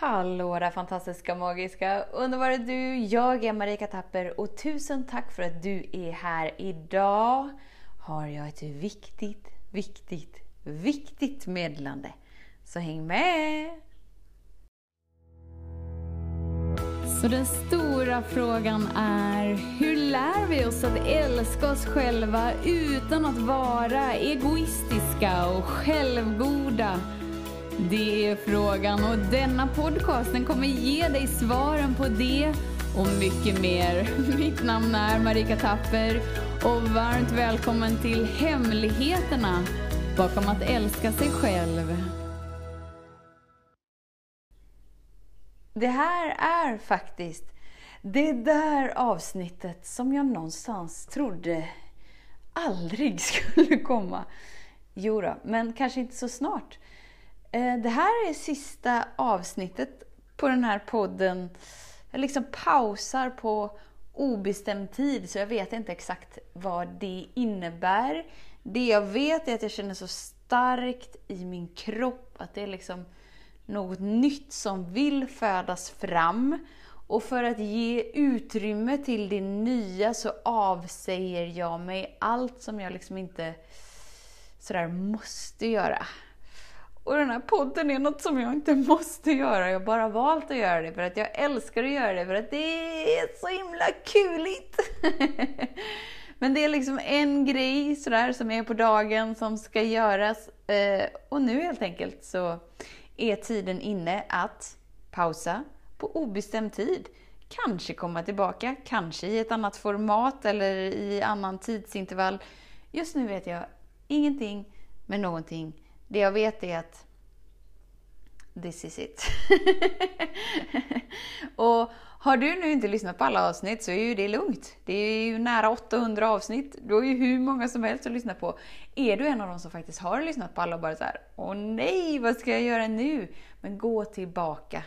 Hallå där fantastiska, magiska, underbara du! Jag är Marika Tapper och tusen tack för att du är här. Idag har jag ett viktigt, viktigt, viktigt meddelande. Så häng med! Så den stora frågan är, hur lär vi oss att älska oss själva utan att vara egoistiska och självgoda? Det är frågan och denna podcast den kommer ge dig svaren på det och mycket mer. Mitt namn är Marika Tapper och varmt välkommen till Hemligheterna bakom att älska sig själv. Det här är faktiskt det där avsnittet som jag någonstans trodde aldrig skulle komma. Jo då, men kanske inte så snart. Eh, det här är sista avsnittet på den här podden. Jag liksom pausar på obestämd tid, så jag vet inte exakt vad det innebär. Det jag vet är att jag känner så starkt i min kropp att det är liksom något nytt som vill födas fram. Och för att ge utrymme till det nya så avsäger jag mig allt som jag liksom inte sådär måste göra. Och den här podden är något som jag inte måste göra. Jag har bara valt att göra det för att jag älskar att göra det för att det är så himla kuligt. Men det är liksom en grej sådär som är på dagen som ska göras. Eh, och nu helt enkelt så är tiden inne att pausa på obestämd tid. Kanske komma tillbaka, kanske i ett annat format eller i annan tidsintervall. Just nu vet jag ingenting med någonting. Det jag vet är att this is it. och har du nu inte lyssnat på alla avsnitt så är ju det lugnt. Det är ju nära 800 avsnitt. Du har ju hur många som helst att lyssna på. Är du en av dem som faktiskt har lyssnat på alla och bara så här, åh nej, vad ska jag göra nu? Men gå tillbaka.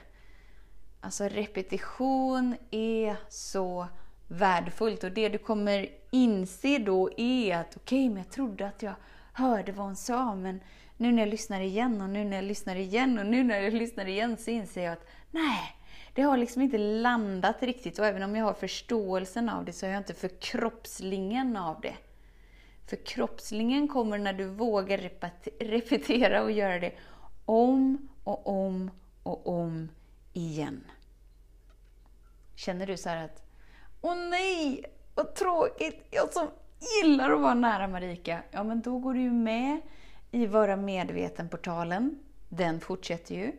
Alltså repetition är så värdefullt och det du kommer inse då är att okej, okay, men jag trodde att jag hörde vad hon sa, men nu när jag lyssnar igen och nu när jag lyssnar igen och nu när jag lyssnar igen så inser jag att nej, det har liksom inte landat riktigt och även om jag har förståelsen av det så har jag inte förkroppslingen av det. Förkroppslingen kommer när du vågar repetera och göra det om och om och om igen. Känner du så att Åh nej, vad tråkigt! Jag som gillar att vara nära Marika. Ja, men då går du ju med i Vara medveten-portalen. Den fortsätter ju.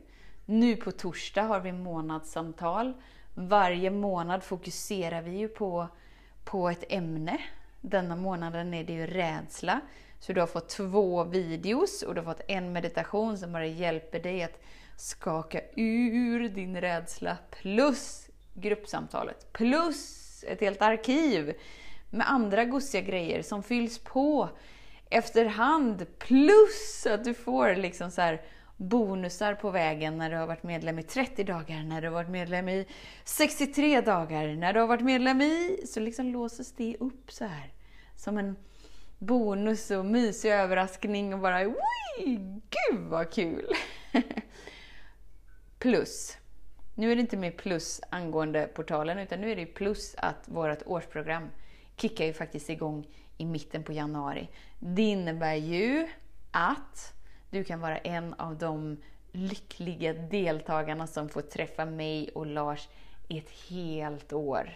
Nu på torsdag har vi månadssamtal. Varje månad fokuserar vi ju på, på ett ämne. Denna månaden är det ju rädsla. Så du har fått två videos och du har fått en meditation som bara hjälper dig att skaka ur din rädsla. Plus gruppsamtalet. Plus ett helt arkiv med andra gosiga grejer som fylls på efterhand. Plus att du får liksom så här bonusar på vägen när du har varit medlem i 30 dagar, när du har varit medlem i 63 dagar, när du har varit medlem i... Så liksom låses det upp så här. Som en bonus och mysig överraskning och bara oj, gud vad kul! plus, nu är det inte mer plus angående portalen utan nu är det plus att vårt årsprogram kickar ju faktiskt igång i mitten på januari. Det innebär ju att du kan vara en av de lyckliga deltagarna som får träffa mig och Lars i ett helt år.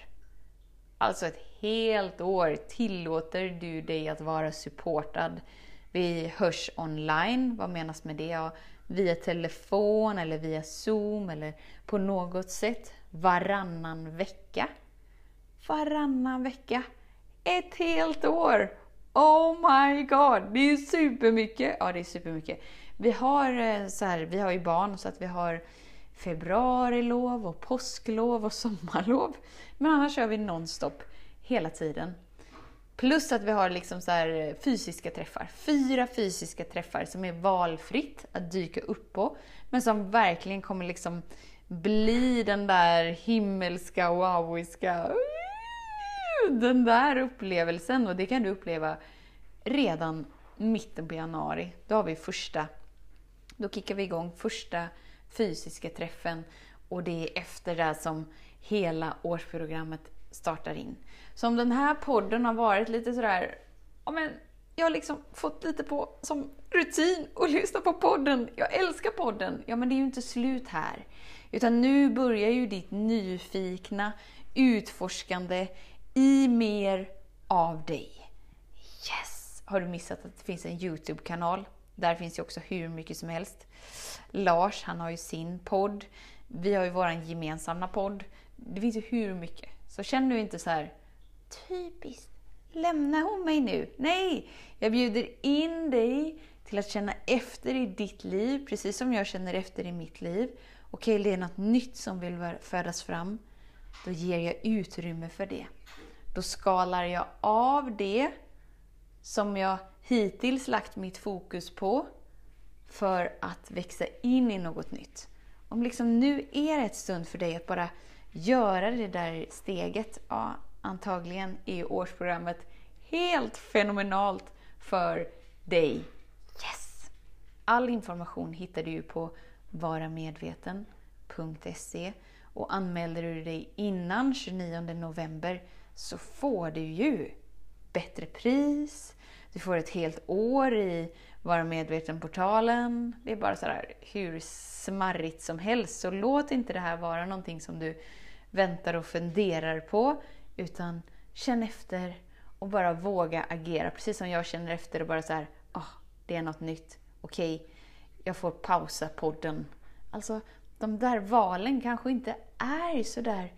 Alltså ett helt år tillåter du dig att vara supportad. Vi hörs online. Vad menas med det? Ja, via telefon eller via Zoom eller på något sätt varannan vecka. Varannan vecka. Ett helt år! Oh my god, det är supermycket. Ja, det är supermycket. Vi har, eh, så här, vi har ju barn så att vi har februarilov och påsklov och sommarlov. Men annars kör vi nonstop hela tiden. Plus att vi har liksom så här eh, fysiska träffar. Fyra fysiska träffar som är valfritt att dyka upp på. Men som verkligen kommer liksom bli den där himmelska, wowiska den där upplevelsen och det kan du uppleva redan mitten på januari. Då har vi första, då kickar vi igång första fysiska träffen och det är efter det som hela årsprogrammet startar in. Så om den här podden har varit lite sådär, ja men jag har liksom fått lite på som rutin att lyssna på podden. Jag älskar podden. Ja, men det är ju inte slut här. Utan nu börjar ju ditt nyfikna utforskande i mer av dig. Yes! Har du missat att det finns en Youtube-kanal? Där finns ju också hur mycket som helst. Lars, han har ju sin podd. Vi har ju vår gemensamma podd. Det finns ju hur mycket. Så känn du inte så här typiskt, lämnar hon mig nu? Nej! Jag bjuder in dig till att känna efter i ditt liv, precis som jag känner efter i mitt liv. Okej, det är något nytt som vill födas fram. Då ger jag utrymme för det. Då skalar jag av det som jag hittills lagt mitt fokus på för att växa in i något nytt. Om liksom nu är ett stund för dig att bara göra det där steget, ja, antagligen är årsprogrammet helt fenomenalt för dig. Yes! All information hittar du på varamedveten.se och anmäler du dig innan 29 november så får du ju bättre pris, du får ett helt år i Vara medveten-portalen. Det är bara sådär hur smarrigt som helst. Så låt inte det här vara någonting som du väntar och funderar på, utan känn efter och bara våga agera. Precis som jag känner efter och bara så här, oh, det är något nytt. Okej, okay, jag får pausa podden. Alltså, de där valen kanske inte är sådär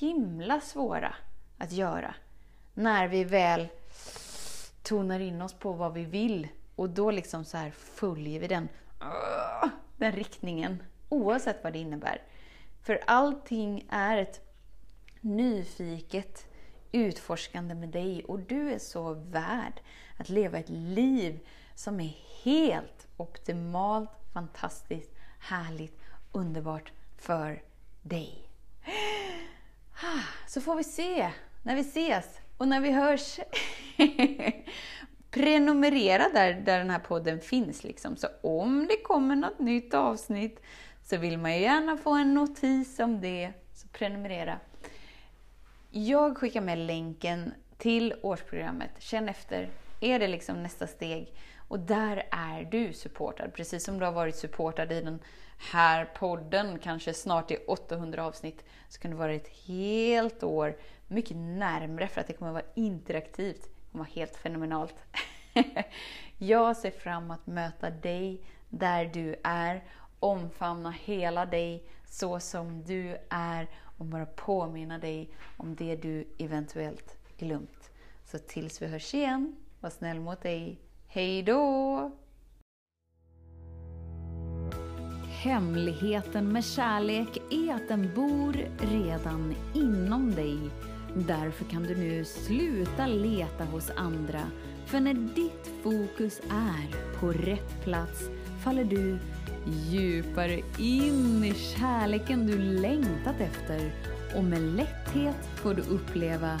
himla svåra att göra. När vi väl tonar in oss på vad vi vill och då liksom så här följer vi den, den riktningen oavsett vad det innebär. För allting är ett nyfiket utforskande med dig och du är så värd att leva ett liv som är helt optimalt, fantastiskt, härligt, underbart för dig. Ah, så får vi se när vi ses och när vi hörs. Prenumerera där, där den här podden finns. Liksom. Så om det kommer något nytt avsnitt så vill man gärna få en notis om det. Så prenumerera. Jag skickar med länken till årsprogrammet. Känn efter. Är det liksom nästa steg? Och där är du supportad, precis som du har varit supportad i den här podden, kanske snart i 800 avsnitt, så kan du vara ett helt år mycket närmre för att det kommer att vara interaktivt. Det kommer vara helt fenomenalt. Jag ser fram emot att möta dig där du är, omfamna hela dig så som du är och bara påminna dig om det du eventuellt glömt. Så tills vi hörs igen, var snäll mot dig. Hej då! Hemligheten med kärlek är att den bor redan inom dig. Därför kan du nu sluta leta hos andra. För när ditt fokus är på rätt plats faller du djupare in i kärleken du längtat efter och med lätthet får du uppleva